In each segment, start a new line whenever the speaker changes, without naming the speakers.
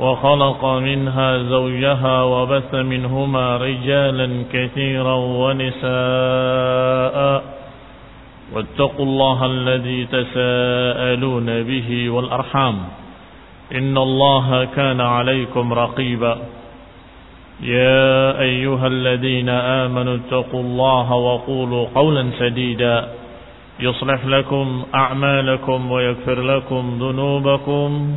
وخلق منها زوجها وبث منهما رجالا كثيرا ونساء. واتقوا الله الذي تساءلون به والأرحام. إن الله كان عليكم رقيبا. يا أيها الذين آمنوا اتقوا الله وقولوا قولا سديدا. يصلح لكم أعمالكم ويغفر لكم ذنوبكم.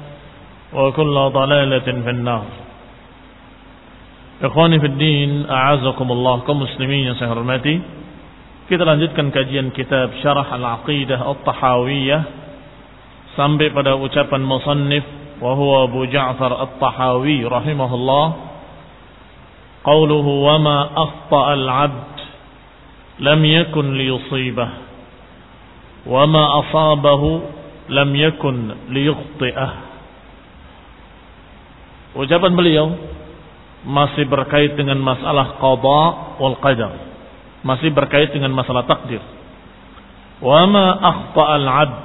وكل ضلالة في النار Ikhwani fi din, a'azakumullah kaum muslimin yang saya hormati. Kita lanjutkan kajian kitab Syarah Al-Aqidah At-Tahawiyah sampai pada ucapan musannif wa huwa Abu Ja'far At-Tahawi rahimahullah. Qauluhu wa ma akhta'a al-'abd lam yakun liyusibah wa ma asabahu lam yakun liyukhti'ah. Ucapan beliau masih berkait dengan masalah qada wal qadar. Masih berkait dengan masalah takdir. Wa ma akhta al 'abd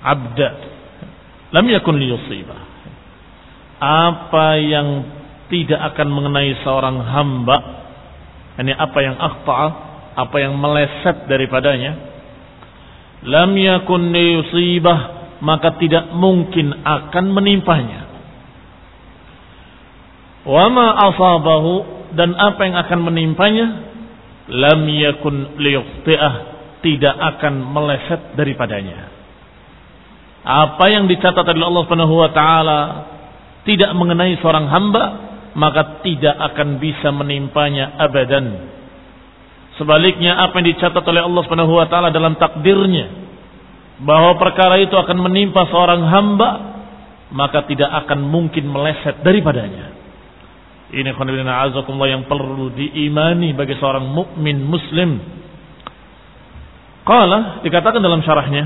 'abda lam yakun liyusibah. Apa yang tidak akan mengenai seorang hamba, ini apa yang akhta, apa yang meleset daripadanya, lam yakun liyusibah, maka tidak mungkin akan menimpanya. Wama asabahu dan apa yang akan menimpanya lam yakun liyukhti'ah tidak akan meleset daripadanya. Apa yang dicatat oleh Allah Subhanahu wa taala tidak mengenai seorang hamba maka tidak akan bisa menimpanya abadan. Sebaliknya apa yang dicatat oleh Allah Subhanahu wa taala dalam takdirnya bahwa perkara itu akan menimpa seorang hamba maka tidak akan mungkin meleset daripadanya. Ini khonibina azakumullah yang perlu diimani bagi seorang mukmin muslim. Qala dikatakan dalam syarahnya,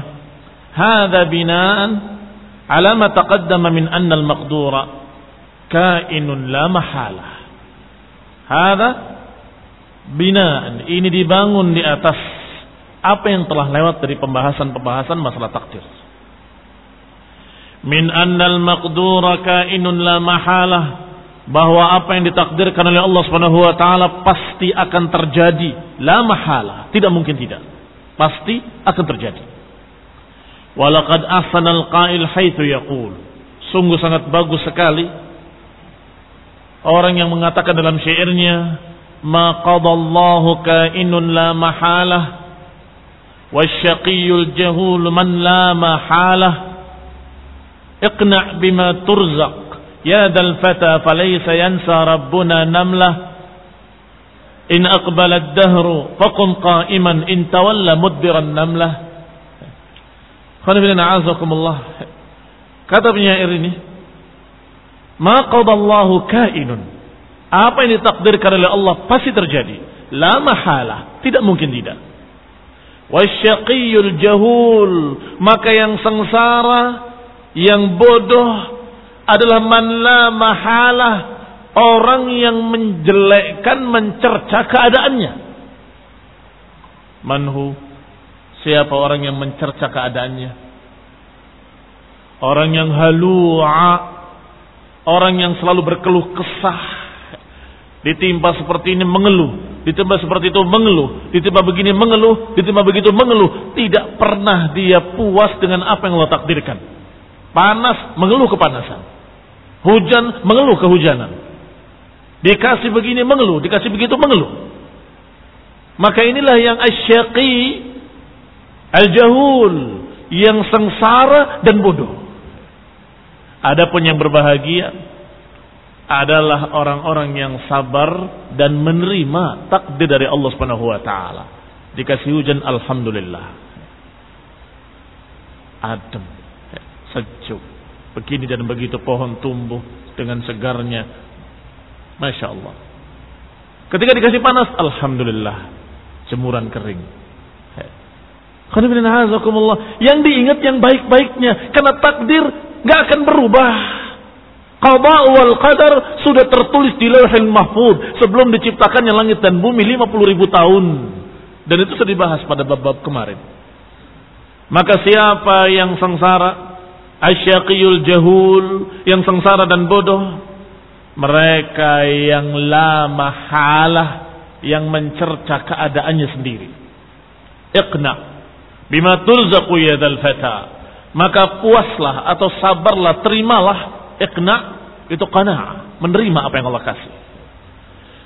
"Hadza binaan ala ma taqaddama min anna al-maqdura kainun la mahalah." Hadza binaan ini dibangun di atas apa yang telah lewat dari pembahasan-pembahasan masalah takdir. Min anna al-maqdura kainun la mahalah bahwa apa yang ditakdirkan oleh Allah Subhanahu wa taala pasti akan terjadi, la mahala, tidak mungkin tidak. Pasti akan terjadi. Walaqad ahsana al-qail haitsu yaqul. Sungguh sangat bagus sekali orang yang mengatakan dalam syairnya, "Ma qadallahu kainun la mahalah, wasyaqiyul jahul man la mahalah." Iqna' bima turzaq Ya dal fata falaysa yansa rabbuna namlah in aqbala ad-dahru faqum qa'iman in tawalla mudbiran namlah. Khonibina a'azakumullah. Kata penyair ini, "Ma qadallahu kainun." Apa yang ditakdirkan oleh Allah pasti terjadi. La mahala, tidak mungkin tidak. Wasyaqiyul jahul, maka yang sengsara, yang bodoh, adalah man la mahalah orang yang menjelekkan, mencerca keadaannya. Manhu, siapa orang yang mencerca keadaannya? Orang yang halua, orang yang selalu berkeluh kesah, ditimpa seperti ini mengeluh, ditimpa seperti itu mengeluh, ditimpa begini mengeluh, ditimpa begitu mengeluh, tidak pernah dia puas dengan apa yang Allah takdirkan. Panas mengeluh kepanasan, hujan mengeluh kehujanan, Dikasih begini mengeluh, dikasih begitu mengeluh. Maka inilah yang asyaqi al-jahul, yang sengsara dan bodoh. Adapun yang berbahagia adalah orang-orang yang sabar dan menerima takdir dari Allah Subhanahu wa taala. Dikasih hujan alhamdulillah. Adem, sejuk. Begini dan begitu pohon tumbuh dengan segarnya Masya Allah. Ketika dikasih panas, Alhamdulillah. Jemuran kering. Yang diingat yang baik-baiknya. Karena takdir gak akan berubah. Qadha wal qadar sudah tertulis di lauhil mahfud. Sebelum diciptakannya langit dan bumi 50 ribu tahun. Dan itu sudah dibahas pada bab-bab kemarin. Maka siapa yang sengsara, asyaqiyul jahul, yang sengsara dan bodoh, mereka yang lama halah yang mencerca keadaannya sendiri. Iqna bima turzaqu yadal fata. Maka puaslah atau sabarlah, terimalah iqna itu qanaah, menerima apa yang Allah kasih.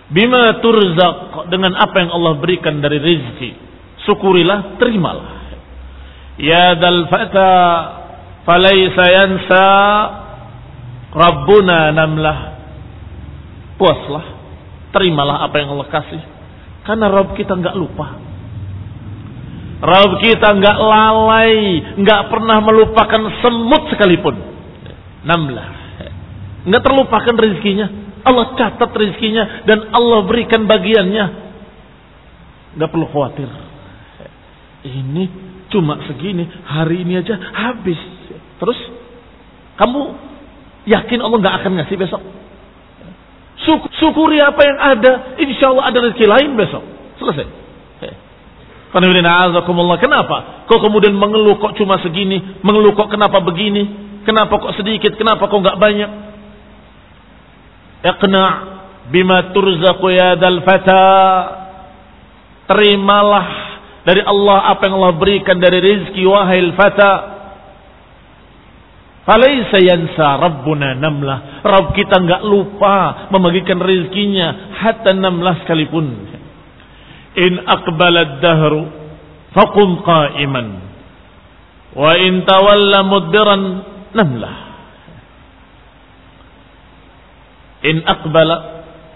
Bima turzaq dengan apa yang Allah berikan dari rezeki. Syukurilah, terimalah. Ya dal fata falaysa yansa Rabbuna namlah puaslah, terimalah apa yang Allah kasih. Karena Rabb kita nggak lupa. Rabb kita nggak lalai, nggak pernah melupakan semut sekalipun. Namlah, nggak terlupakan rezekinya. Allah catat rezekinya dan Allah berikan bagiannya. Nggak perlu khawatir. Ini cuma segini, hari ini aja habis. Terus kamu yakin Allah nggak akan ngasih besok? Syukuri apa yang ada. Insya Allah ada rezeki lain besok. Selesai. Kenapa? Kok kemudian mengeluh kok cuma segini? Mengeluh kok kenapa begini? Kenapa kok sedikit? Kenapa kok nggak banyak? Iqna bima turzaqu yadal fata. Terimalah dari Allah apa yang Allah berikan dari rezeki wahai fata Falaisa yansa Rabbuna namlah. Rabb kita enggak lupa membagikan rezekinya hatta namlah sekalipun. In aqbalad dahru faqum qa'iman. Wa in tawalla mudbiran namlah. In aqbala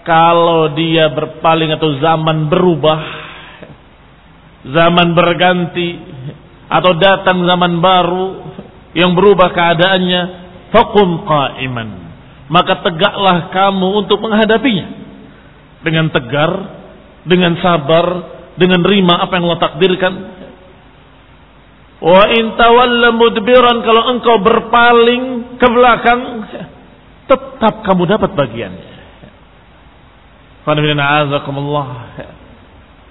kalau dia berpaling atau zaman berubah, zaman berganti atau datang zaman baru, yang berubah keadaannya, faqum qa'iman. Maka tegaklah kamu untuk menghadapinya. Dengan tegar, dengan sabar, dengan rima apa yang Allah takdirkan. Wa in tawalla mudbiran kalau engkau berpaling ke belakang, tetap kamu dapat bagiannya.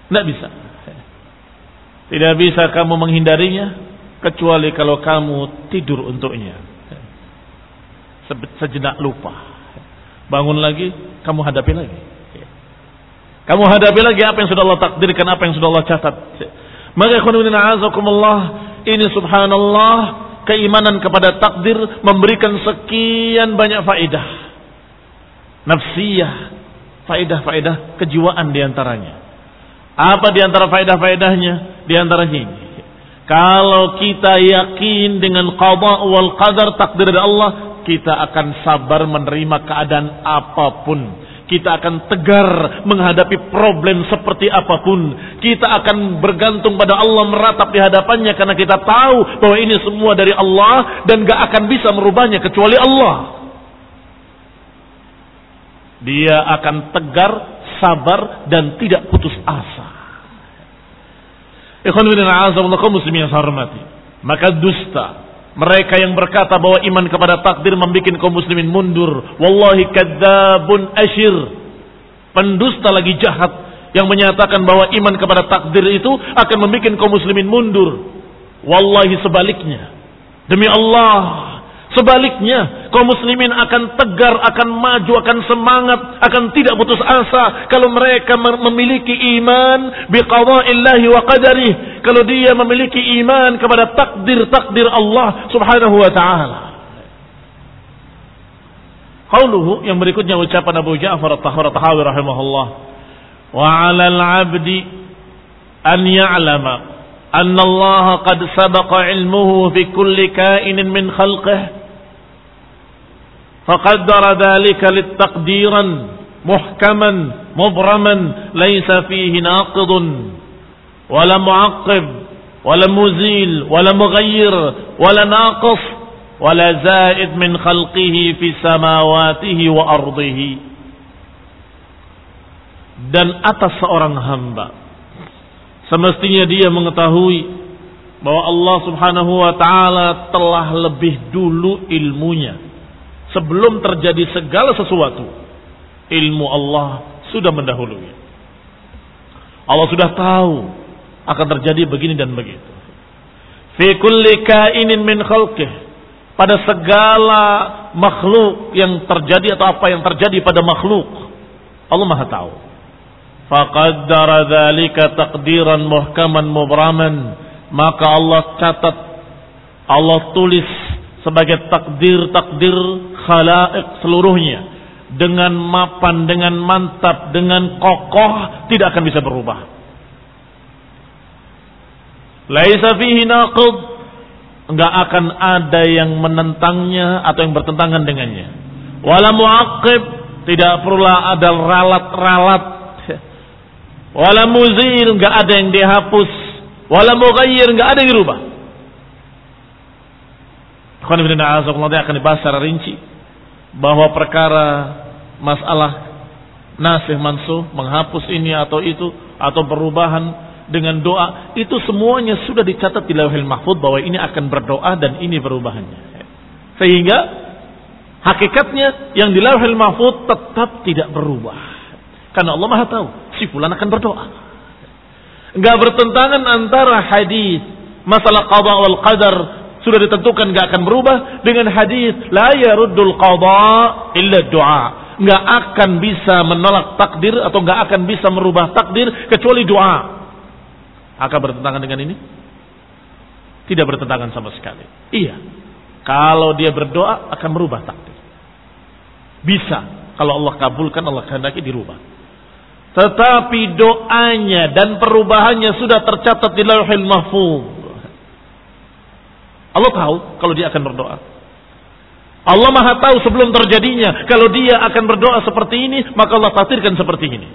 Tidak bisa. Tidak bisa kamu menghindarinya kecuali kalau kamu tidur untuknya. Sejenak lupa. Bangun lagi, kamu hadapi lagi. Kamu hadapi lagi apa yang sudah Allah takdirkan, apa yang sudah Allah catat. Maka azakumullah, ini subhanallah, keimanan kepada takdir memberikan sekian banyak faedah. Nafsiyah, faedah-faedah kejiwaan di antaranya. Apa di antara faedah-faedahnya? Di antaranya ini. Kalau kita yakin dengan qada wal qadar takdir dari Allah, kita akan sabar menerima keadaan apa pun. Kita akan tegar menghadapi problem seperti apa pun. Kita akan bergantung pada Allah meratap di hadapannya karena kita tahu bahwa ini semua dari Allah dan gak akan bisa merubahnya kecuali Allah. Dia akan tegar, sabar dan tidak putus asa. Ikhwan bin yang hormati. Maka dusta Mereka yang berkata bahwa iman kepada takdir membuat kaum muslimin mundur. Wallahi kadzabun asyir. Pendusta lagi jahat yang menyatakan bahwa iman kepada takdir itu akan membuat kaum muslimin mundur. Wallahi sebaliknya. Demi Allah, Sebaliknya, kaum muslimin akan tegar, akan maju, akan semangat, akan tidak putus asa kalau mereka memiliki iman biqada'illahi wa qadari. Kalau dia memiliki iman kepada takdir-takdir Allah Subhanahu wa taala. Qauluhu yang berikutnya ucapan Abu Ja'far At-Tahawi rahimahullah. Wa 'alal 'abdi an ya'lama anna Allah qad sabaqa 'ilmuhu fi kulli ka'inin min khalqihi فقدر ذلك للتقديرا محكما مبرما ليس فيه ناقض ولا معقب ولا مزيل ولا مغير ولا ناقص ولا زائد من خلقه في سماواته وأرضه dan atas seorang hamba semestinya dia mengetahui bahwa Allah Subhanahu wa taala telah lebih dulu ilmunya sebelum terjadi segala sesuatu ilmu Allah sudah mendahului. Allah sudah tahu akan terjadi begini dan begitu. Fi kulli kainin min khalqih pada segala makhluk yang terjadi atau apa yang terjadi pada makhluk Allah Maha tahu. Faqaddara dzalika taqdiran muhkaman mubraman maka Allah catat Allah tulis sebagai takdir-takdir khalaik seluruhnya dengan mapan, dengan mantap, dengan kokoh tidak akan bisa berubah. Laisa fihi naqid enggak akan ada yang menentangnya atau yang bertentangan dengannya. Wala muaqib tidak perlu ada ralat-ralat. Wala muzil enggak ada yang dihapus. Wala mughayyir enggak ada yang dirubah. Akan dibahas secara rinci bahwa perkara masalah nasih mansuh menghapus ini atau itu atau perubahan dengan doa itu semuanya sudah dicatat di lauhil mahfud bahwa ini akan berdoa dan ini perubahannya. Sehingga hakikatnya yang di lauhil mahfud tetap tidak berubah. Karena Allah Maha tahu si fulan akan berdoa. Enggak bertentangan antara hadis masalah qada wal qadar sudah ditentukan nggak akan berubah dengan hadis la yaruddul qada illa doa nggak akan bisa menolak takdir atau nggak akan bisa merubah takdir kecuali doa akan bertentangan dengan ini? Tidak bertentangan sama sekali. Iya. Kalau dia berdoa akan merubah takdir. Bisa. Kalau Allah kabulkan Allah kehendaki dirubah. Tetapi doanya dan perubahannya sudah tercatat di lauhil mahfuz Allah tahu kalau dia akan berdoa. Allah maha tahu sebelum terjadinya. Kalau dia akan berdoa seperti ini, maka Allah takdirkan seperti ini.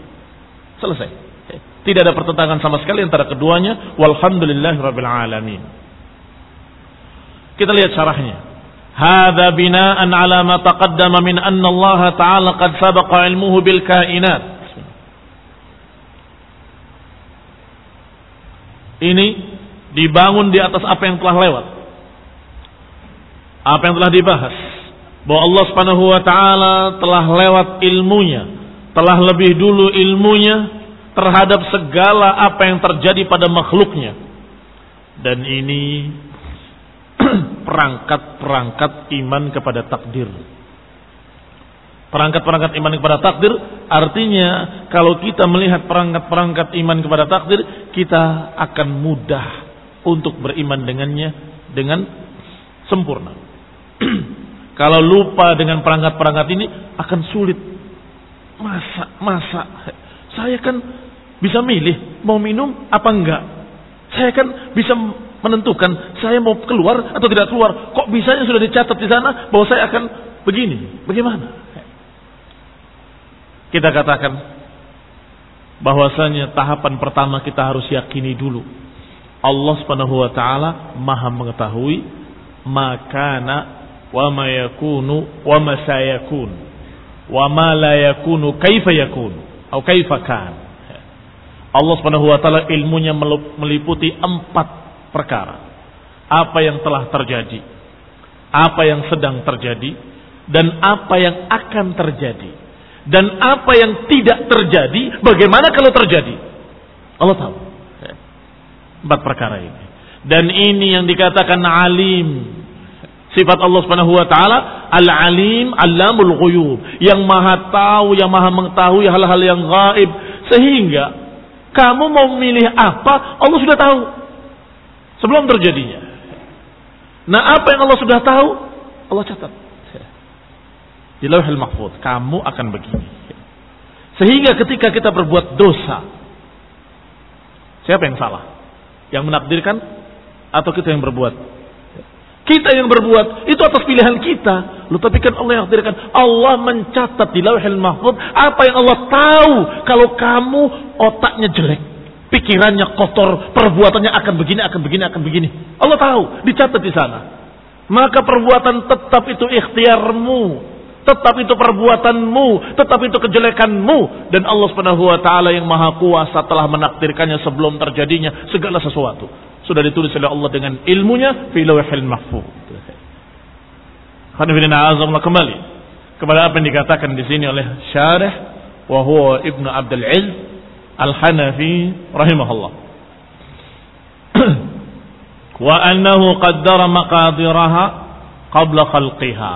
Selesai. Tidak ada pertentangan sama sekali antara keduanya. Walhamdulillahirabbil alamin. Kita lihat syarahnya. Hada bina'an ala ma taqaddama min anna Allah Ta'ala qad sabaqa ilmuhu bil kainat. Ini dibangun di atas apa yang telah lewat apa yang telah dibahas bahwa Allah Subhanahu wa taala telah lewat ilmunya, telah lebih dulu ilmunya terhadap segala apa yang terjadi pada makhluknya. Dan ini perangkat-perangkat iman kepada takdir. Perangkat-perangkat iman kepada takdir artinya kalau kita melihat perangkat-perangkat iman kepada takdir, kita akan mudah untuk beriman dengannya dengan sempurna. Kalau lupa dengan perangkat-perangkat ini akan sulit. Masa, masa. Saya kan bisa milih mau minum apa enggak. Saya kan bisa menentukan saya mau keluar atau tidak keluar. Kok bisanya sudah dicatat di sana bahwa saya akan begini. Bagaimana? Kita katakan bahwasanya tahapan pertama kita harus yakini dulu. Allah Subhanahu wa taala Maha mengetahui makana wa ma yakunu wa ma sayakun wa ma la yakunu kaifa yakun atau kaifa kan Allah Subhanahu wa taala ilmunya meliputi empat perkara. Apa yang telah terjadi apa yang sedang terjadi dan apa yang akan terjadi. Dan apa yang tidak terjadi bagaimana kalau terjadi? Allah tahu. Empat perkara ini. Dan ini yang dikatakan alim sifat Allah Subhanahu wa taala al-alim allamul ghuyub. Yang maha tahu yang maha mengetahui hal-hal yang gaib. Sehingga kamu mau memilih apa Allah sudah tahu. Sebelum terjadinya. Nah apa yang Allah sudah tahu Allah catat. Di lauhil mahfud kamu akan begini. Sehingga ketika kita berbuat dosa siapa yang salah? Yang menakdirkan atau kita yang berbuat kita yang berbuat itu atas pilihan kita. Loh, tapi kan Allah yang takdirkan. Allah mencatat di lauhil mahfud apa yang Allah tahu kalau kamu otaknya jelek pikirannya kotor perbuatannya akan begini akan begini akan begini. Allah tahu dicatat di sana. Maka perbuatan tetap itu ikhtiarmu tetap itu perbuatanmu, tetap itu kejelekanmu. Dan Allah Subhanahu wa taala yang maha kuasa telah menakdirkannya sebelum terjadinya segala sesuatu. Sudah ditulis oleh Allah dengan ilmunya fi lawhil mahfuz. Kembali kepada apa yang dikatakan di sini oleh syarih wa huwa Ibnu Abdul Izz Al-Hanafi rahimahullah. wa annahu qaddara maqadiraha qabla khalqiha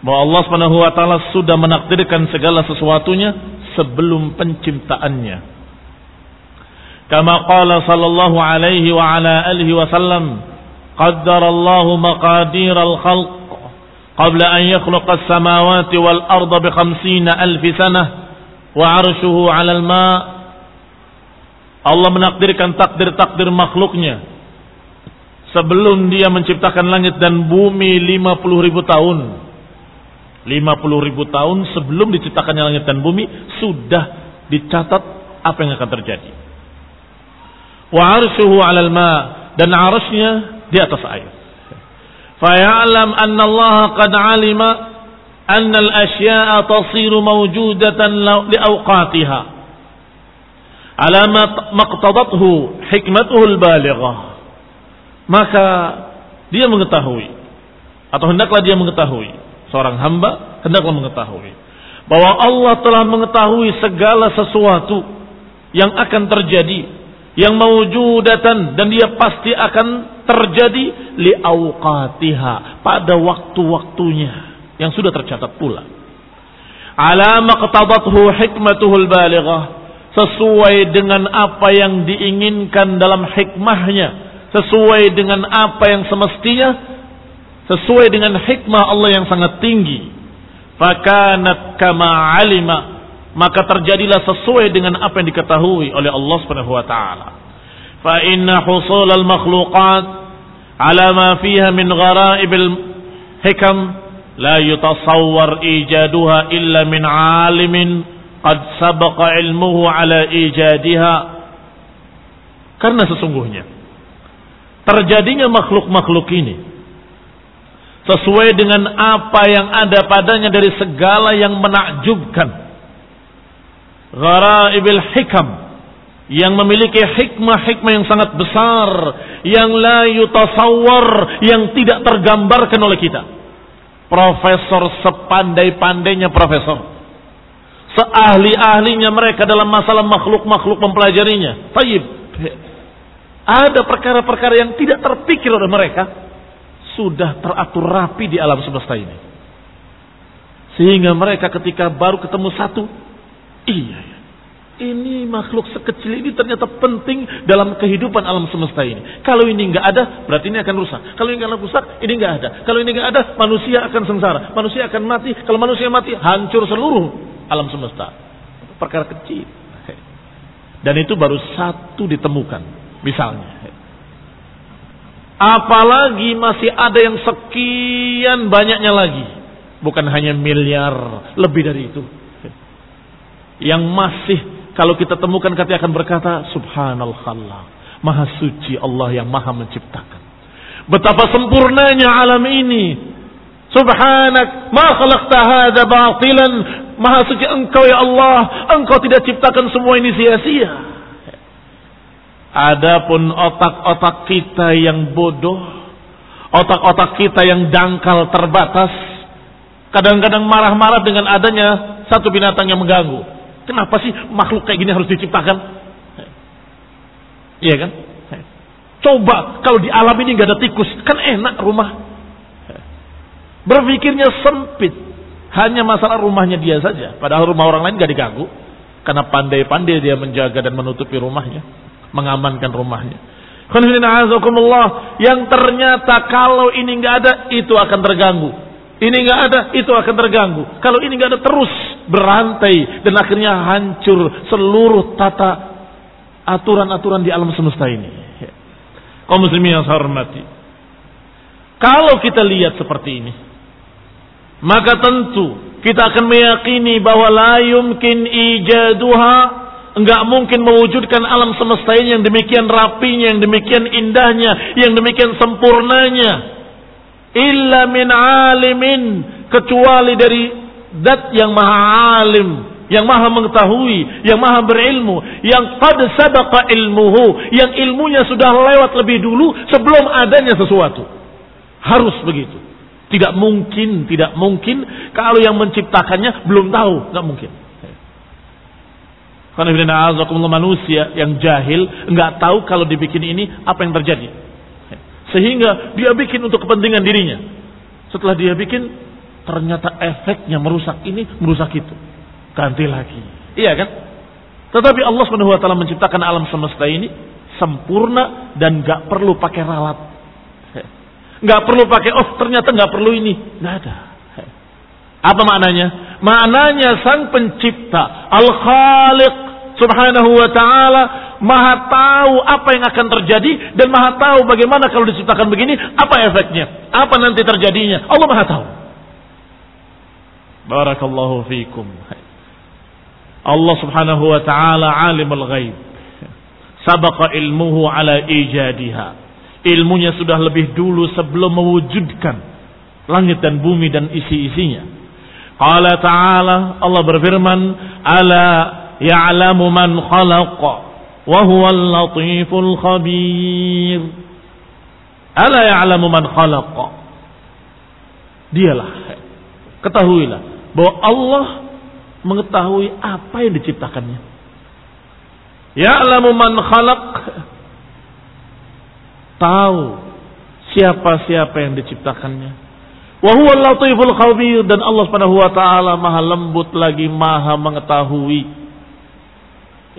bahwa Allah Subhanahu wa taala sudah menakdirkan segala sesuatunya sebelum penciptaannya. Kama qala sallallahu alaihi wa ala alihi wasallam, qaddara Allah maqadir al-khalq qabla an yakhluqa as-samawati wal arda bi 50 alf sanah wa 'arshuhu 'ala al-ma' Allah menakdirkan takdir-takdir makhluknya sebelum dia menciptakan langit dan bumi 50 ribu tahun 50 ribu tahun sebelum diciptakannya langit dan bumi sudah dicatat apa yang akan terjadi. Wa arshuhu 'alal ma dan arasnya di atas air. Faya'lam anna Allah qad 'alima anna al-asya'a tasiru mawjudatan li awqatiha. Ala ma maqtadathu hikmatuhu al-balighah. Maka dia mengetahui atau hendaklah dia mengetahui seorang hamba hendaklah mengetahui bahwa Allah telah mengetahui segala sesuatu yang akan terjadi yang mewujudatan dan dia pasti akan terjadi li awqatiha pada waktu-waktunya yang sudah tercatat pula. Ala maqtadathu hikmatuhul balighah sesuai dengan apa yang diinginkan dalam hikmahnya, sesuai dengan apa yang semestinya sesuai dengan hikmah Allah yang sangat tinggi. Fakanat kama alima maka terjadilah sesuai dengan apa yang diketahui oleh Allah Subhanahu wa taala. Fa inna husul al makhluqat ala ma fiha min gharaib al hikam la yutasawwar ijaduha illa min alimin qad sabaqa ilmuhu ala ijadiha karena sesungguhnya terjadinya makhluk-makhluk ini sesuai dengan apa yang ada padanya dari segala yang menakjubkan. Ghara'ibil hikam yang memiliki hikmah-hikmah yang sangat besar yang la yutasawwar yang tidak tergambarkan oleh kita. Profesor sepandai-pandainya profesor. Seahli-ahlinya mereka dalam masalah makhluk-makhluk mempelajarinya. Taib. Ada perkara-perkara yang tidak terpikir oleh mereka sudah teratur rapi di alam semesta ini. Sehingga mereka ketika baru ketemu satu, iya, ya, ini makhluk sekecil ini ternyata penting dalam kehidupan alam semesta ini. Kalau ini nggak ada, berarti ini akan rusak. Kalau ini nggak rusak, ini nggak ada. Kalau ini nggak ada, manusia akan sengsara. Manusia akan mati. Kalau manusia mati, hancur seluruh alam semesta. Perkara kecil. Dan itu baru satu ditemukan. Misalnya. Apalagi masih ada yang sekian banyaknya lagi. Bukan hanya miliar, lebih dari itu. Yang masih kalau kita temukan kata akan berkata subhanallah. Maha suci Allah yang maha menciptakan. Betapa sempurnanya alam ini. Subhanak ma khalaqta hadza batilan. Maha suci engkau ya Allah, engkau tidak ciptakan semua ini sia-sia. Adapun otak-otak kita yang bodoh, Otak-otak kita yang dangkal terbatas. Kadang-kadang marah-marah dengan adanya satu binatang yang mengganggu. Kenapa sih makhluk kayak gini harus diciptakan? Iya kan? Coba kalau di alam ini nggak ada tikus, kan enak rumah. Berpikirnya sempit. Hanya masalah rumahnya dia saja. Padahal rumah orang lain nggak diganggu. Karena pandai-pandai dia menjaga dan menutupi rumahnya. Mengamankan rumahnya. Yang ternyata kalau ini nggak ada, itu akan terganggu. Ini nggak ada, itu akan terganggu. Kalau ini nggak ada terus berantai dan akhirnya hancur seluruh tata aturan-aturan di alam semesta ini. Kaum muslimin yang saya hormati. Kalau kita lihat seperti ini, maka tentu kita akan meyakini bahwa la yumkin ijaduha enggak mungkin mewujudkan alam semesta ini yang demikian rapinya, yang demikian indahnya, yang demikian sempurnanya. Illa min alimin kecuali dari zat yang maha alim, yang maha mengetahui, yang maha berilmu, yang qad sabaqa ilmuhu, yang ilmunya sudah lewat lebih dulu sebelum adanya sesuatu. Harus begitu. Tidak mungkin, tidak mungkin kalau yang menciptakannya belum tahu, nggak mungkin. Karena manusia yang jahil nggak tahu kalau dibikin ini apa yang terjadi. Sehingga dia bikin untuk kepentingan dirinya. Setelah dia bikin, ternyata efeknya merusak ini, merusak itu ganti lagi. Iya kan? Tetapi Allah Subhanahu wa taala menciptakan alam semesta ini sempurna dan gak perlu pakai ralat. Gak perlu pakai oh ternyata gak perlu ini. Gak ada. Apa maknanya? Maknanya sang pencipta Al-Khaliq Subhanahu wa taala Maha tahu apa yang akan terjadi dan Maha tahu bagaimana kalau diciptakan begini apa efeknya, apa nanti terjadinya. Allah Maha tahu. Barakallahu fiikum. Allah subhanahu wa ta'ala alimul ghaib. Sabaqa ilmuhu ala ijadiha. Ilmunya sudah lebih dulu sebelum mewujudkan langit dan bumi dan isi-isinya. Qala ta'ala Allah berfirman, "Ala ya'lamu man khalaqa wa huwal latiful khabir." Ala ya'lamu man khalaqa. Dialah ketahuilah bahwa Allah mengetahui apa yang diciptakannya. Ya'lamu man khalaq tahu siapa-siapa yang diciptakannya. Wa huwa latiful khabir dan Allah Subhanahu wa taala Maha lembut lagi Maha mengetahui.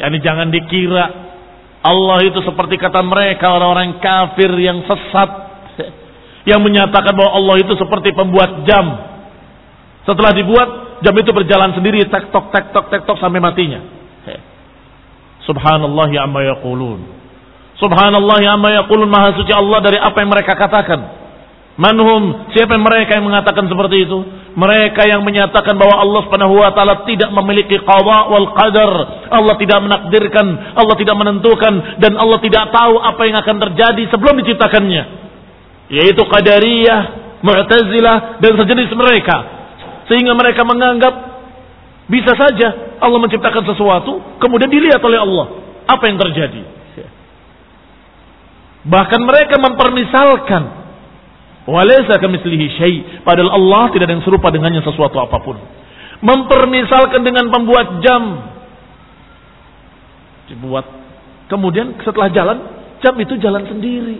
Yani jangan dikira Allah itu seperti kata mereka orang-orang kafir yang sesat yang menyatakan bahwa Allah itu seperti pembuat jam. Setelah dibuat Jam itu berjalan sendiri tek tok tek tok tek tok sampai matinya. Subhanallah ya amma yaqulun. Subhanallah ya amma yaqulun maha suci Allah dari apa yang mereka katakan. Manhum, siapa yang mereka yang mengatakan seperti itu? Mereka yang menyatakan bahwa Allah Subhanahu wa taala tidak memiliki qada wal qadar. Allah tidak menakdirkan, Allah tidak menentukan dan Allah tidak tahu apa yang akan terjadi sebelum diciptakannya. Yaitu qadariyah, mu'tazilah dan sejenis mereka sehingga mereka menganggap bisa saja Allah menciptakan sesuatu, kemudian dilihat oleh Allah. Apa yang terjadi? Bahkan mereka mempermisalkan walaysa kamitslihi syai padahal Allah tidak ada yang serupa dengannya sesuatu apa pun. Mempermisalkan dengan pembuat jam dibuat kemudian setelah jalan jam itu jalan sendiri.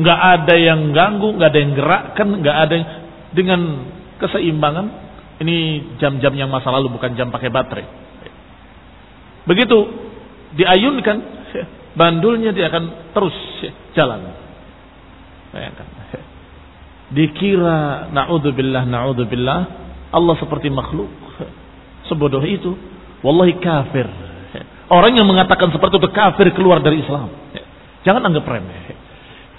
Nggak ada yang ganggu, nggak ada yang gerakkan, nggak ada yang dengan keseimbangan ini jam-jam yang masa lalu bukan jam pakai baterai. Begitu diayunkan bandulnya dia akan terus jalan. Bayangkan. Dikira naudzubillah naudzubillah Allah seperti makhluk. Sebodoh itu. Wallahi kafir. Orang yang mengatakan seperti itu kafir keluar dari Islam. Jangan anggap remeh.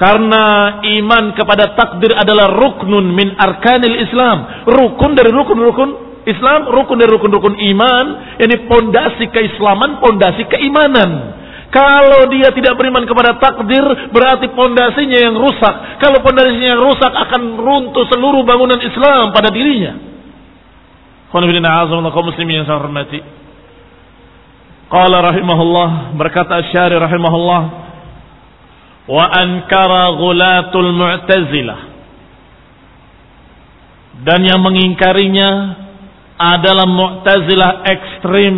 Karena iman kepada takdir adalah ruknun min arkanil Islam. Rukun dari rukun-rukun Islam, rukun dari rukun-rukun iman. Ini pondasi keislaman, pondasi keimanan. Kalau dia tidak beriman kepada takdir, berarti pondasinya yang rusak. Kalau pondasinya yang rusak, akan runtuh seluruh bangunan Islam pada dirinya. yang saya hormati. Qala rahimahullah, berkata Asyari rahimahullah, wa ankara ghulatul mu'tazilah. Dan yang mengingkarinya adalah mu'tazilah ekstrim.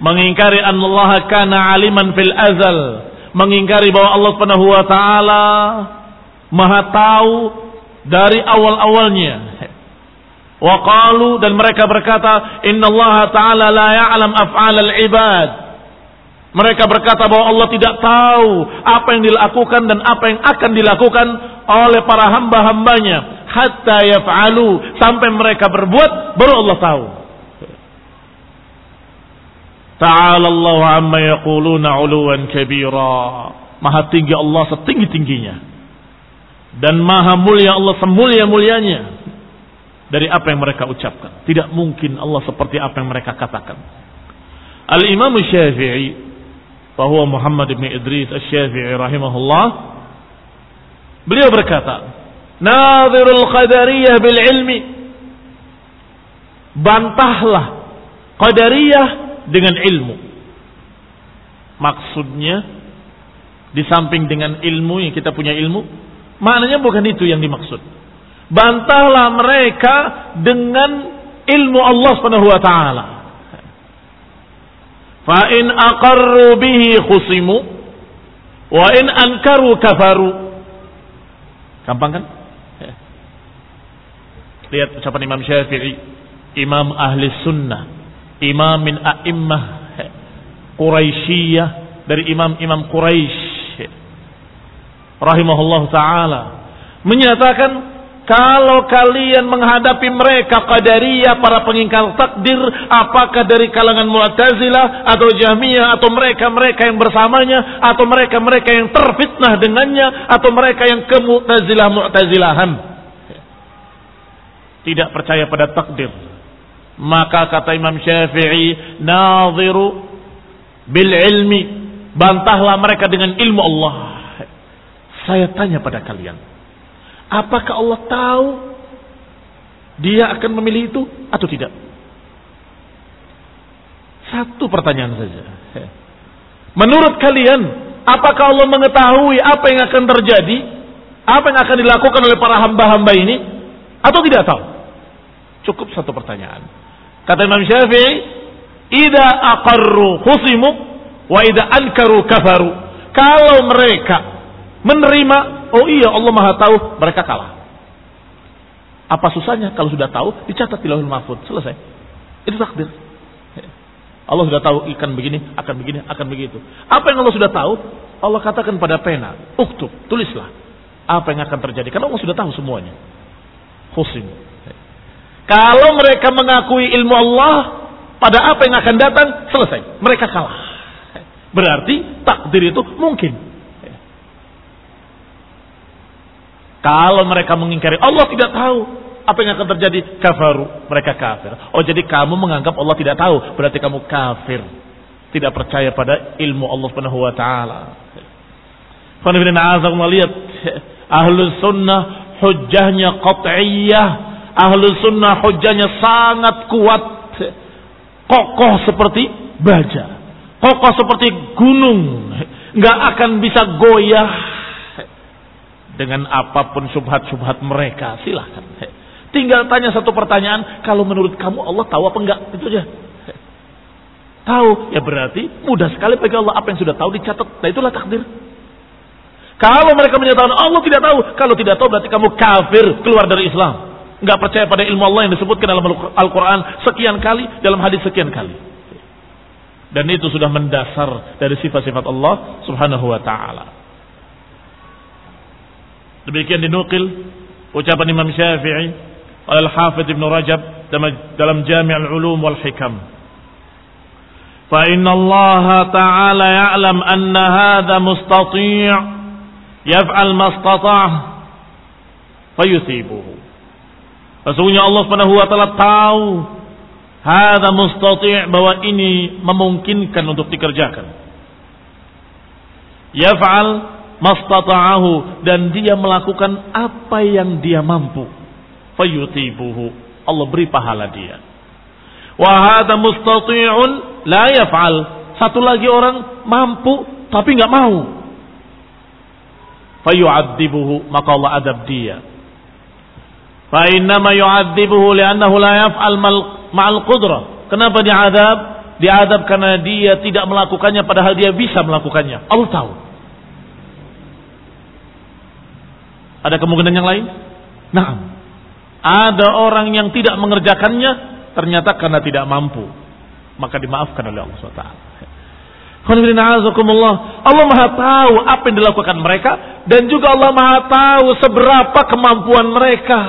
Mengingkari Allah kana aliman fil azal. Mengingkari bahwa Allah Subhanahu wa taala maha tahu dari awal-awalnya. Wa qalu dan mereka berkata inna Allah taala la ya'lam af'al al-ibad mereka berkata bahwa Allah tidak tahu apa yang dilakukan dan apa yang akan dilakukan oleh para hamba-hambanya hatta yaf'alu sampai mereka berbuat baru Allah tahu. Ta'ala Allah amma yaquluna 'uluwan kabira. Maha tinggi Allah setinggi-tingginya. Dan maha mulia Allah semulia-mulianya dari apa yang mereka ucapkan. Tidak mungkin Allah seperti apa yang mereka katakan. Al-Imam Syafi'i bahwa Muhammad bin Idris Asy-Syafi'i rahimahullah. Beliau berkata Nadhirul qadariyah bil ilmi. Bantahlah qadariyah dengan ilmu. Maksudnya di samping dengan ilmu yang kita punya ilmu maknanya bukan itu yang dimaksud. Bantahlah mereka dengan ilmu Allah Subhanahu wa taala Fa in aqarru bihi khusimu wa in ankaru kafaru. Gampang kan? Lihat ucapan Imam Syafi'i, Imam ahli sunnah, Imam min a'immah Quraisyiyah dari imam-imam Quraisy rahimahullah taala menyatakan kalau kalian menghadapi mereka qadariyah para pengingkar takdir apakah dari kalangan Mu'tazilah atau Jahmiyah atau mereka-mereka yang bersamanya atau mereka-mereka yang terfitnah dengannya atau mereka yang ke Mu'tazilah Mu'tazilahan? Tidak percaya pada takdir. Maka kata Imam Syafi'i nadhiru bil ilmi. Bantahlah mereka dengan ilmu Allah. Saya tanya pada kalian Apakah Allah tahu dia akan memilih itu atau tidak? Satu pertanyaan saja. Menurut kalian, apakah Allah mengetahui apa yang akan terjadi? Apa yang akan dilakukan oleh para hamba-hamba ini? Atau tidak tahu? Cukup satu pertanyaan. Kata Imam Syafi'i, Ida aqarru khusimu wa ida ankaru kafaru. Kalau mereka menerima Oh iya Allah maha tahu, mereka kalah. Apa susahnya kalau sudah tahu dicatat di lauhul mahfud, selesai. Itu takdir. Allah sudah tahu ikan begini, akan begini, akan begitu. Apa yang Allah sudah tahu, Allah katakan pada pena, uktub, tulislah. Apa yang akan terjadi, karena Allah sudah tahu semuanya. Khusim. Kalau mereka mengakui ilmu Allah, pada apa yang akan datang, selesai. Mereka kalah. Berarti takdir itu mungkin. Kalau mereka mengingkari Allah tidak tahu apa yang akan terjadi kafaru mereka kafir. Oh jadi kamu menganggap Allah tidak tahu berarti kamu kafir. Tidak percaya pada ilmu Allah Subhanahu wa taala. lihat ahlu sunnah hujahnya qat'iyah. Ahlu sunnah hujahnya sangat kuat. Kokoh seperti baja. Kokoh seperti gunung. Nggak akan bisa goyah dengan apa pun subhat-subhat mereka. Silahkan. Tinggal tanya satu pertanyaan. Kalau menurut kamu Allah tahu apa enggak? Itu aja. Tahu. Ya berarti mudah sekali bagi Allah apa yang sudah tahu dicatat. Nah itulah takdir. Kalau mereka menyatakan Allah tidak tahu. Kalau tidak tahu berarti kamu kafir keluar dari Islam. Enggak percaya pada ilmu Allah yang disebutkan dalam Al-Quran sekian kali. Dalam hadis sekian kali. Dan itu sudah mendasar dari sifat-sifat Allah subhanahu wa ta'ala. Demikian dinukil ucapan Imam Syafi'i oleh Al-Hafidh Ibn Rajab dalam Jami' al-Ulum wal Hikam. Allah Ta'ala ya'lam anna hadha mustati' yaf'al ma istata'ah fayusibuhu. Sesungguhnya Allah Subhanahu wa taala tahu mustati' bahwa ini memungkinkan untuk dikerjakan. Yaf'al mastata'ahu dan dia melakukan apa yang dia mampu. Fayutibuhu. Allah beri pahala dia. Wa hadha mustati'un la yaf'al. Satu lagi orang mampu tapi nggak mau. Fayu'adzibuhu maka Allah adab dia. Fa innama yu'adzibuhu li'annahu la yaf'al ma'al qudrah. Kenapa diadab? Diadab karena dia tidak melakukannya padahal dia bisa melakukannya. Allah tahu ada kemungkinan yang lain? Nah ada orang yang tidak mengerjakannya ternyata karena tidak mampu. Maka dimaafkan oleh Allah SWT Allah maha tahu apa yang dilakukan mereka dan juga Allah maha tahu seberapa kemampuan mereka.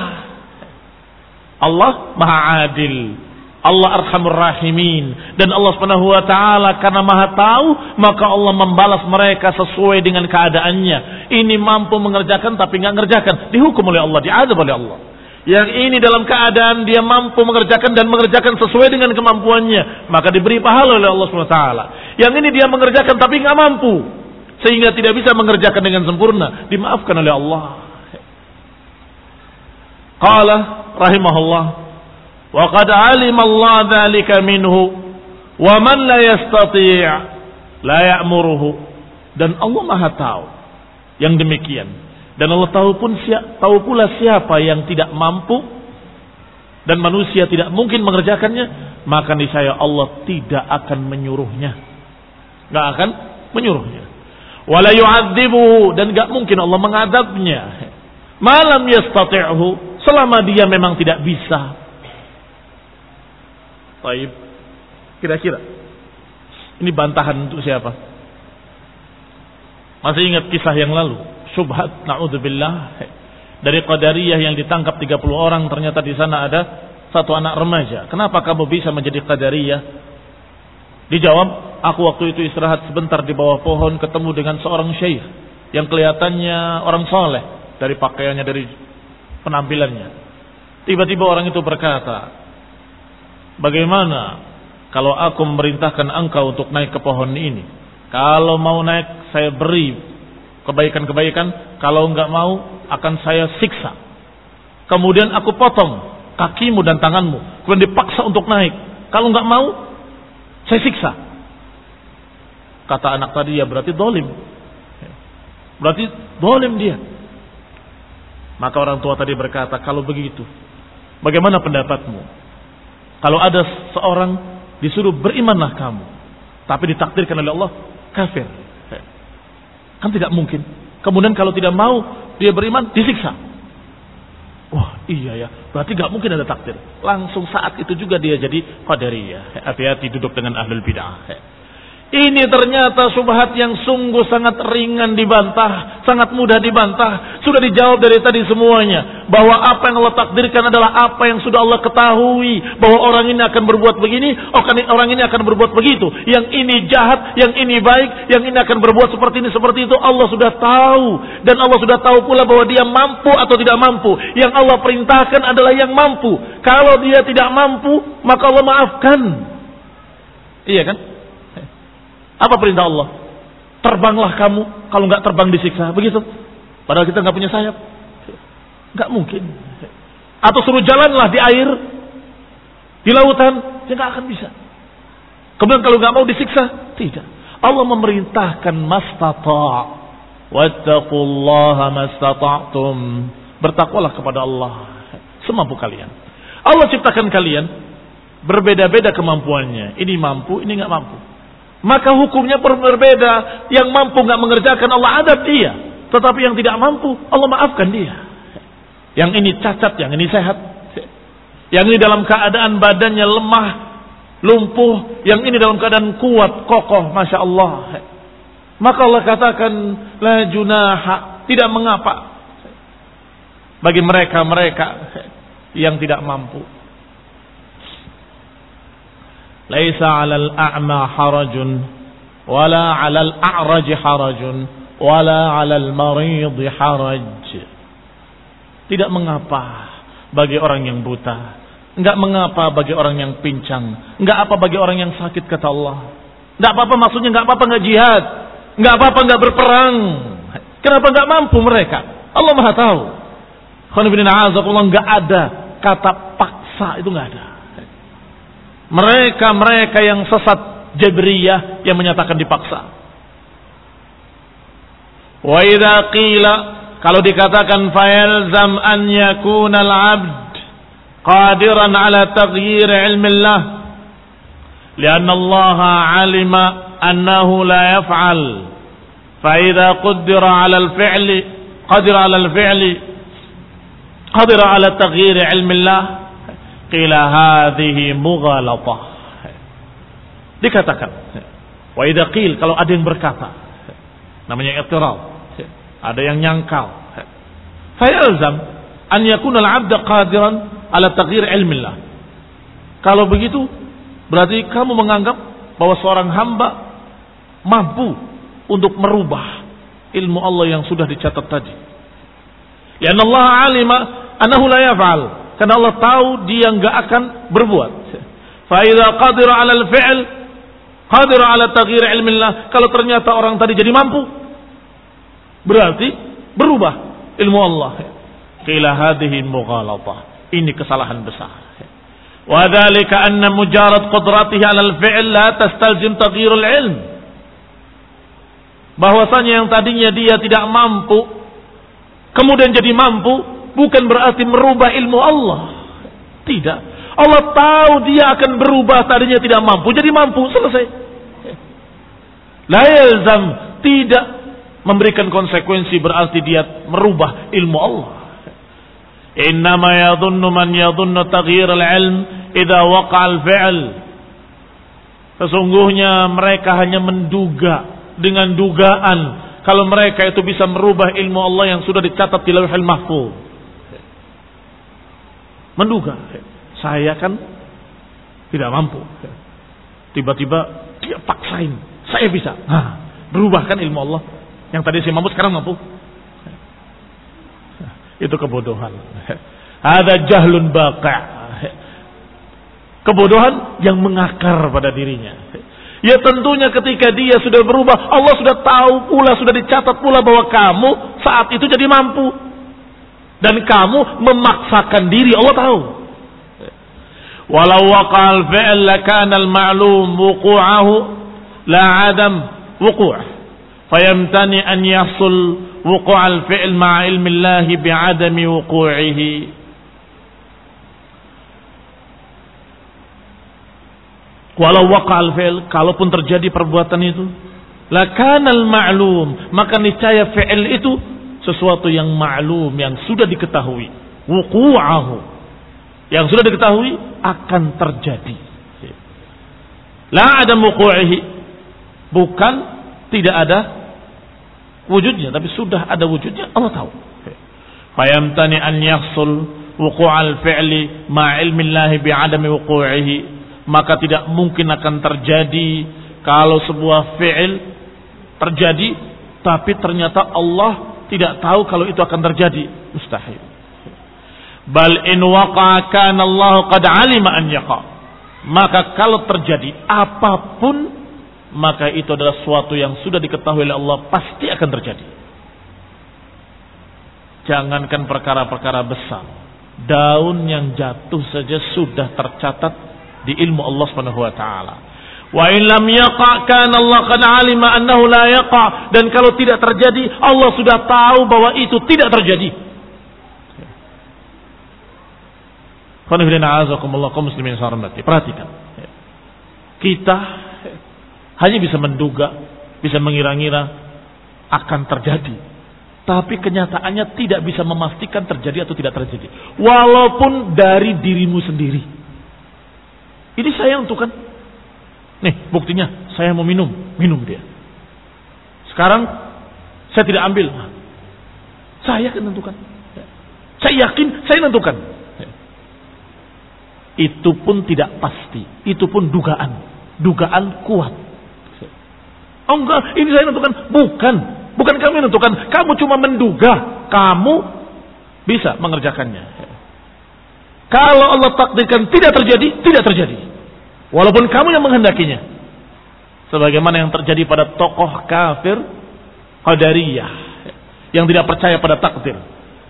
Allah maha adil. Allah arhamur rahimin dan Allah Subhanahu wa taala karena Maha tahu maka Allah membalas mereka sesuai dengan keadaannya. Ini mampu mengerjakan tapi nggak ngerjakan, dihukum oleh Allah, diadab oleh Allah. Yang ini dalam keadaan dia mampu mengerjakan dan mengerjakan sesuai dengan kemampuannya, maka diberi pahala oleh Allah Subhanahu wa taala. Yang ini dia mengerjakan tapi nggak mampu sehingga tidak bisa mengerjakan dengan sempurna, dimaafkan oleh Allah. Qala rahimahullah alim Allah dzalika minhu wa man la yastati' la ya'muruhu dan Allah Maha tahu yang demikian dan Allah tahu pun tahu pula siapa yang tidak mampu dan manusia tidak mungkin mengerjakannya maka niscaya Allah tidak akan menyuruhnya nggak akan menyuruhnya. Wala yu'adzibuhu dan nggak mungkin Allah mengadabnya. Malam yastati'hu selama dia memang tidak bisa. Baik. Kira-kira ini bantahan untuk siapa? Masih ingat kisah yang lalu? Subhat naudzubillah dari Qadariyah yang ditangkap 30 orang ternyata di sana ada satu anak remaja. Kenapa kamu bisa menjadi Qadariyah? Dijawab, Aku waktu itu istirahat sebentar di bawah pohon ketemu dengan seorang syekh yang kelihatannya orang soleh dari pakaiannya dari penampilannya. Tiba-tiba orang itu berkata, bagaimana kalau aku memerintahkan engkau untuk naik ke pohon ini? Kalau mau naik saya beri kebaikan-kebaikan, kalau enggak mau akan saya siksa. Kemudian aku potong kakimu dan tanganmu, kemudian dipaksa untuk naik. Kalau enggak mau, saya siksa. Kata anak tadi ya berarti dolim. Berarti dolim dia. Maka orang tua tadi berkata, kalau begitu, bagaimana pendapatmu? Kalau ada seorang disuruh berimanlah kamu, tapi ditakdirkan oleh Allah kafir. Kan tidak mungkin. Kemudian kalau tidak mau dia beriman, disiksa. Wah iya ya, berarti gak mungkin ada takdir. Langsung saat itu juga dia jadi qadariyah. Hati-hati duduk dengan ahlul bid'ah. Ini ternyata subhat yang sungguh sangat ringan dibantah, sangat mudah dibantah. Sudah dijawab dari tadi semuanya. Bahwa apa yang Allah takdirkan adalah apa yang sudah Allah ketahui. Bahwa orang ini akan berbuat begini, orang ini akan berbuat begitu. Yang ini jahat, yang ini baik, yang ini akan berbuat seperti ini, seperti itu. Allah sudah tahu. Dan Allah sudah tahu pula bahwa dia mampu atau tidak mampu. Yang Allah perintahkan adalah yang mampu. Kalau dia tidak mampu, maka Allah maafkan. Iya kan? Apa perintah Allah? Terbanglah kamu, kalau nggak terbang disiksa. Begitu. Padahal kita nggak punya sayap. Nggak mungkin. Atau suruh jalanlah di air, di lautan, ya nggak akan bisa. Kemudian kalau nggak mau disiksa, tidak. Allah memerintahkan mastata' wattaqullaha mastata'tum. Bertakwalah kepada Allah semampu kalian. Allah ciptakan kalian berbeda-beda kemampuannya. Ini mampu, ini nggak mampu maka hukumnya berbeda. Yang mampu nggak mengerjakan Allah adab dia, tetapi yang tidak mampu Allah maafkan dia. Yang ini cacat, yang ini sehat. Yang ini dalam keadaan badannya lemah, lumpuh, yang ini dalam keadaan kuat, kokoh, masya Allah. Maka Allah katakan la junaha, tidak mengapa bagi mereka-mereka yang tidak mampu. ليس على الأعمى حرج ولا على الأعرج حرج ولا على المريض حرج Tidak mengapa bagi orang yang buta, enggak mengapa bagi orang yang pincang, enggak apa bagi orang yang sakit kata Allah. Enggak apa-apa maksudnya enggak apa-apa enggak jihad, enggak apa-apa enggak berperang. Kenapa enggak mampu mereka? Allah Maha tahu. Khonibin azakullah enggak ada kata paksa itu enggak ada mereka-mereka yang sesat Jabriyah yang menyatakan dipaksa. Wa idza qila kalau dikatakan fayalzam an yakuna al-'abd qadiran ala taghyir ilmi Allah لأن الله علم أنه لا يفعل فإذا قدر على الفعل قدر على الفعل قدر على تغيير علم الله qila hadhihi mughalatah. Dikatakan. Wa idza qil kalau ada yang berkata. Namanya i'tirad. Ada yang nyangkal. Fayalzam an yakuna al-'abd qadiran ala taghyir ilmillah. Kalau begitu berarti kamu menganggap bahwa seorang hamba mampu untuk merubah ilmu Allah yang sudah dicatat tadi. Ya Allah alima anahu la yaf'al. Karena Allah tahu dia enggak akan berbuat. Fa idza qadira 'ala al-fi'l qadira 'ala taghyir ilmillah. Kalau ternyata orang tadi jadi mampu, Berarti berubah ilmu Allah. Qila hadhihi mughalatah. Ini kesalahan besar. Wa dzalika anna mujarad qudratihi 'ala al-fi'l la tastalzim taghyirul ilm. Bahwasanya yang tadinya dia tidak mampu kemudian jadi mampu bukan berarti merubah ilmu Allah. Tidak. Allah tahu dia akan berubah tadinya tidak mampu jadi mampu selesai. La yalzam tidak memberikan konsekuensi berarti dia merubah ilmu Allah. Innama yadhunnu man yadhunnu taghyir al-ilm idza waqa al-fi'l. Sesungguhnya mereka hanya menduga dengan dugaan kalau mereka itu bisa merubah ilmu Allah yang sudah dicatat di Lauhul Mahfuz. Menduga, saya kan tidak mampu. Tiba-tiba dia paksain, saya bisa. Nah, berubahkan ilmu Allah yang tadi si mampu sekarang mampu. Itu kebodohan. Ada jahlun baqa. Kebodohan yang mengakar pada dirinya. Ya tentunya ketika dia sudah berubah, Allah sudah tahu pula, sudah dicatat pula bahwa kamu saat itu jadi mampu. Dan kamu memaksakan diri, Allah tahu. Walau waqal fi'l lakana al-ma'lum wuqu'ahu la adam wuqu'ah fayamtani an yahsul wuqu'al fi'l ma'a ilmi Allah bi'adami wuqu'ihi walau waqa'al fi'l kalaupun terjadi perbuatan itu lakanal ma'lum maka niscaya fi'il itu sesuatu yang ma'lum yang sudah diketahui. Wuqu'ahu. Yang sudah diketahui akan terjadi. La ada wuqu'ihi bukan tidak ada wujudnya tapi sudah ada wujudnya Allah tahu. Fayamtani an yahsul wuqu'al fi'li ma Allah bi'adami wuqu'ihi maka tidak mungkin akan terjadi kalau sebuah fi'il terjadi tapi ternyata Allah tidak tahu kalau itu akan terjadi mustahil bal in waqa'a kana Allah qad alima an yaqa maka kalau terjadi apa pun maka itu adalah suatu yang sudah diketahui oleh Allah pasti akan terjadi. Jangankan perkara-perkara besar, daun yang jatuh saja sudah tercatat di ilmu Allah Subhanahu wa taala. Wa in lam yaqa kana Allah qad alima annahu la yaqa dan kalau tidak terjadi Allah sudah tahu bahwa itu tidak terjadi. Perhatikan. Kita hanya bisa menduga, bisa mengira-ngira akan terjadi. Tapi kenyataannya tidak bisa memastikan terjadi atau tidak terjadi. Walaupun dari dirimu sendiri. Ini saya untukkan. Nih buktinya saya mau minum. Minum dia. Sekarang saya tidak ambil. Saya akan tentukan. Saya yakin saya tentukan. Itu pun tidak pasti. Itu pun dugaan. Dugaan kuat. Oh enggak, ini saya menentukan. Bukan. Bukan kami menentukan. Kamu cuma menduga. Kamu bisa mengerjakannya. Kalau Allah takdirkan tidak terjadi, tidak terjadi. Walaupun kamu yang menghendakinya. Sebagaimana yang terjadi pada tokoh kafir Qadariyah. Yang tidak percaya pada takdir.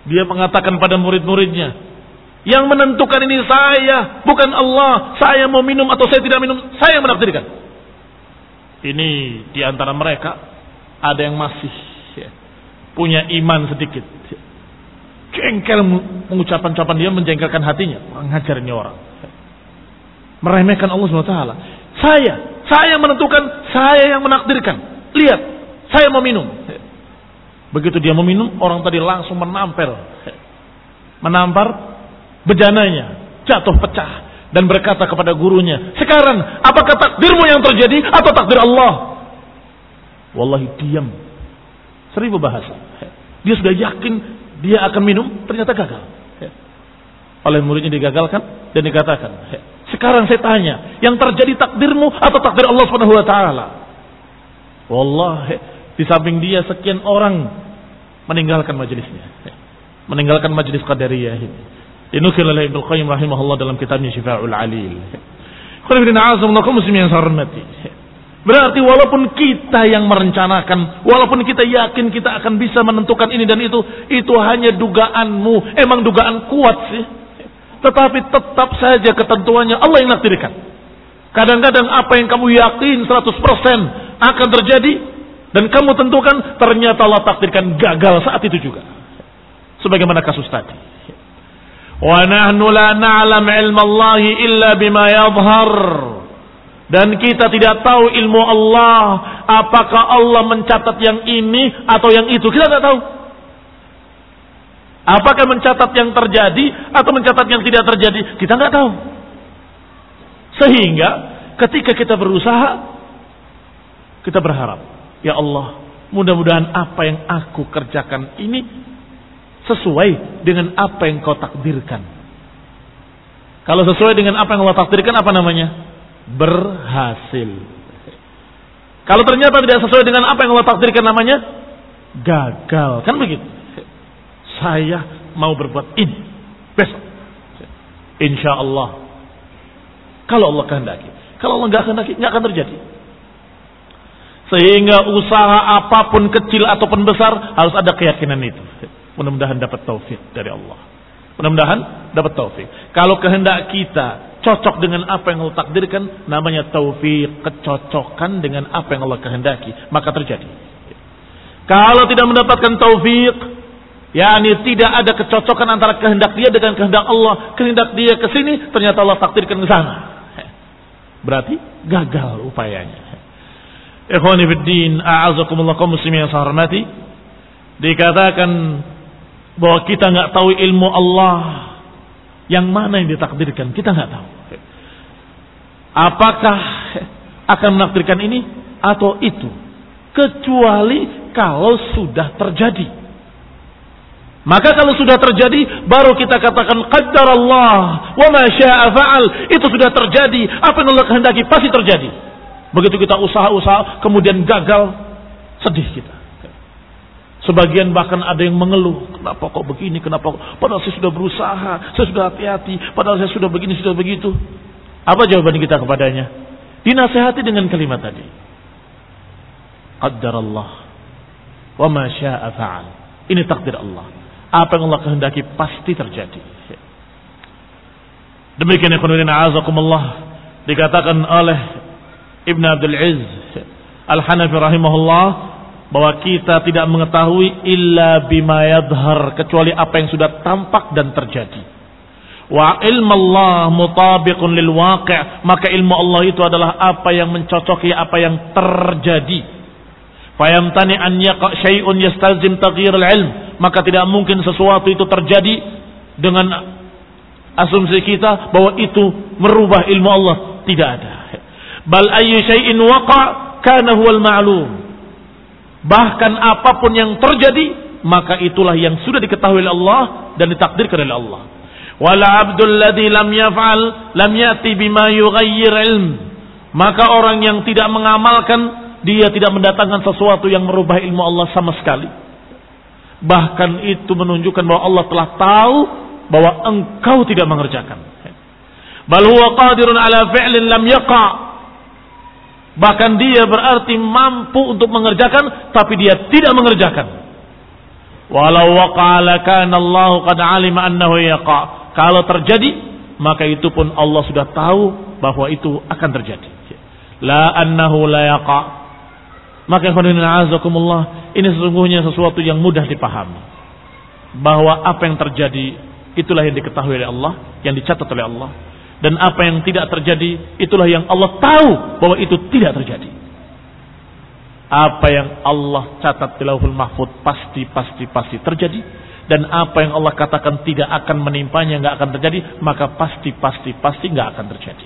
Dia mengatakan pada murid-muridnya. Yang menentukan ini saya, bukan Allah. Saya mau minum atau saya tidak minum, saya yang menakdirkan. Ini di antara mereka ada yang masih ya, punya iman sedikit. Jengkel mengucapkan-ucapan dia menjengkelkan hatinya. Mengajar ini orang. Meremehkan Allah SWT. Saya, saya menentukan, saya yang menakdirkan. Lihat, saya mau minum. Begitu dia meminum, orang tadi langsung menampar. Menampar bejananya, jatuh pecah dan berkata kepada gurunya, "Sekarang apakah takdirmu yang terjadi atau takdir Allah?" Wallahi diam. Seribu bahasa. Dia sudah yakin dia akan minum, ternyata gagal. Oleh muridnya digagalkan dan dikatakan, "Sekarang saya tanya, yang terjadi takdirmu atau takdir Allah Subhanahu wa taala?" Wallahi, di samping dia sekian orang meninggalkan majelisnya. Meninggalkan majelis Qadariyah ini. Dinukil oleh Ibnu Qayyim rahimahullah dalam kitabnya Syifa'ul Alil. yang hormati. Berarti walaupun kita yang merencanakan, walaupun kita yakin kita akan bisa menentukan ini dan itu, itu hanya dugaanmu. Emang dugaan kuat sih. Tetapi tetap saja ketentuannya Allah yang nakdirkan. Kadang-kadang apa yang kamu yakin 100% akan terjadi dan kamu tentukan ternyata Allah takdirkan gagal saat itu juga. Sebagaimana kasus tadi. Wa nahnu la na'lam illa bima. Dan kita tidak tahu ilmu Allah. Apakah Allah mencatat yang ini atau yang itu. Kita tidak tahu. Apakah mencatat yang terjadi atau mencatat yang tidak terjadi. Kita nggak tahu. Sehingga ketika kita berusaha. Kita berharap. Ya Allah. Mudah-mudahan apa yang aku kerjakan ini sesuai dengan apa yang kau takdirkan. Kalau sesuai dengan apa yang Allah takdirkan apa namanya? Berhasil. Kalau ternyata tidak sesuai dengan apa yang Allah takdirkan namanya gagal. Kan begitu. Saya mau berbuat ini besok. Insya Allah. Kalau Allah kehendaki. Kalau Allah nggak kehendaki, nggak akan terjadi. Sehingga usaha apa pun kecil ataupun besar harus ada keyakinan itu. Mudah-mudahan dapat taufik dari Allah. Mudah-mudahan dapat taufik. Kalau kehendak kita cocok dengan apa yang Allah takdirkan, namanya taufik, kecocokan dengan apa yang Allah kehendaki, maka terjadi. Kalau tidak mendapatkan taufik, yakni tidak ada kecocokan antara kehendak dia dengan kehendak Allah, kehendak dia ke sini, ternyata Allah takdirkan ke sana. Berarti gagal upayanya. Ikhwani fiddin, a'azakumullah kaum muslimin yang saya hormati. Dikatakan bahwa kita nggak tahu ilmu Allah yang mana yang ditakdirkan kita nggak tahu apakah akan menakdirkan ini atau itu kecuali kalau sudah terjadi maka kalau sudah terjadi baru kita katakan qaddar Allah wa ma syaa itu sudah terjadi apa yang Allah kehendaki pasti terjadi begitu kita usaha-usaha kemudian gagal sedih kita Sebagian bahkan ada yang mengeluh, kenapa kok begini, kenapa kok? Padahal saya sudah berusaha, saya sudah hati-hati, padahal saya sudah begini, sudah begitu. Apa jawaban kita kepadanya? Dinasehati dengan kalimat tadi. Qaddar Allah. Wa ma sya'a. Ini takdir Allah. Apa yang Allah kehendaki pasti terjadi. Demikian yang azakumullah dikatakan oleh Ibn Abdul Aziz Al-Hanafi rahimahullah bahwa kita tidak mengetahui illa bima yadhar kecuali apa yang sudah tampak dan terjadi. Wa ilmu Allah mutabiqun lil waqi' maka ilmu Allah itu adalah apa yang mencocoki apa yang terjadi. Fayamtani an yaqa syai'un yastalzim taghyir al-ilm maka tidak mungkin sesuatu itu terjadi dengan asumsi kita bahwa itu merubah ilmu Allah tidak ada. Bal ayyu syai'in waqa kana huwal ma'lum Bahkan apa pun yang terjadi, maka itulah yang sudah diketahui oleh Allah dan ditakdirkan oleh Allah. Wala abdul ladzi lam yaf'al lam yati bima yughayyir ilm. Maka orang yang tidak mengamalkan, dia tidak mendatangkan sesuatu yang merubah ilmu Allah sama sekali. Bahkan itu menunjukkan bahwa Allah telah tahu bahwa engkau tidak mengerjakan. Bal ala fi'lin lam yaqa' Bahkan dia berarti mampu untuk mengerjakan tapi dia tidak mengerjakan. Walau waqala kana Allah qad alima annahu yaqa. Kalau terjadi maka itu pun Allah sudah tahu bahwa itu akan terjadi. La annahu la yaqa. Maka azakumullah ini sesungguhnya sesuatu yang mudah dipahami. Bahwa apa yang terjadi itulah yang diketahui oleh Allah, yang dicatat oleh Allah. Dan apa yang tidak terjadi itulah yang Allah tahu bahwa itu tidak terjadi. Apa yang Allah catat di lauhul mahfud pasti pasti pasti terjadi dan apa yang Allah katakan tidak akan menimpanya nggak akan terjadi maka pasti pasti pasti nggak akan terjadi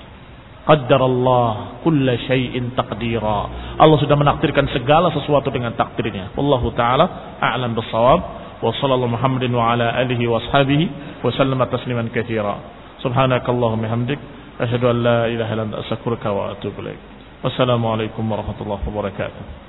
qaddarallah kulla syai'in taqdira. Allah sudah menakdirkan segala sesuatu dengan takdirnya. Wallahu taala a'lam bissawab. Wa sallallahu muhammadin wa ala alihi wa ashabihi wa sallama tasliman katsira subhanakallahumma hamdik asyhadu an la ilaha illa anta wa atubu ilaik wassalamu alaikum warahmatullahi wabarakatuh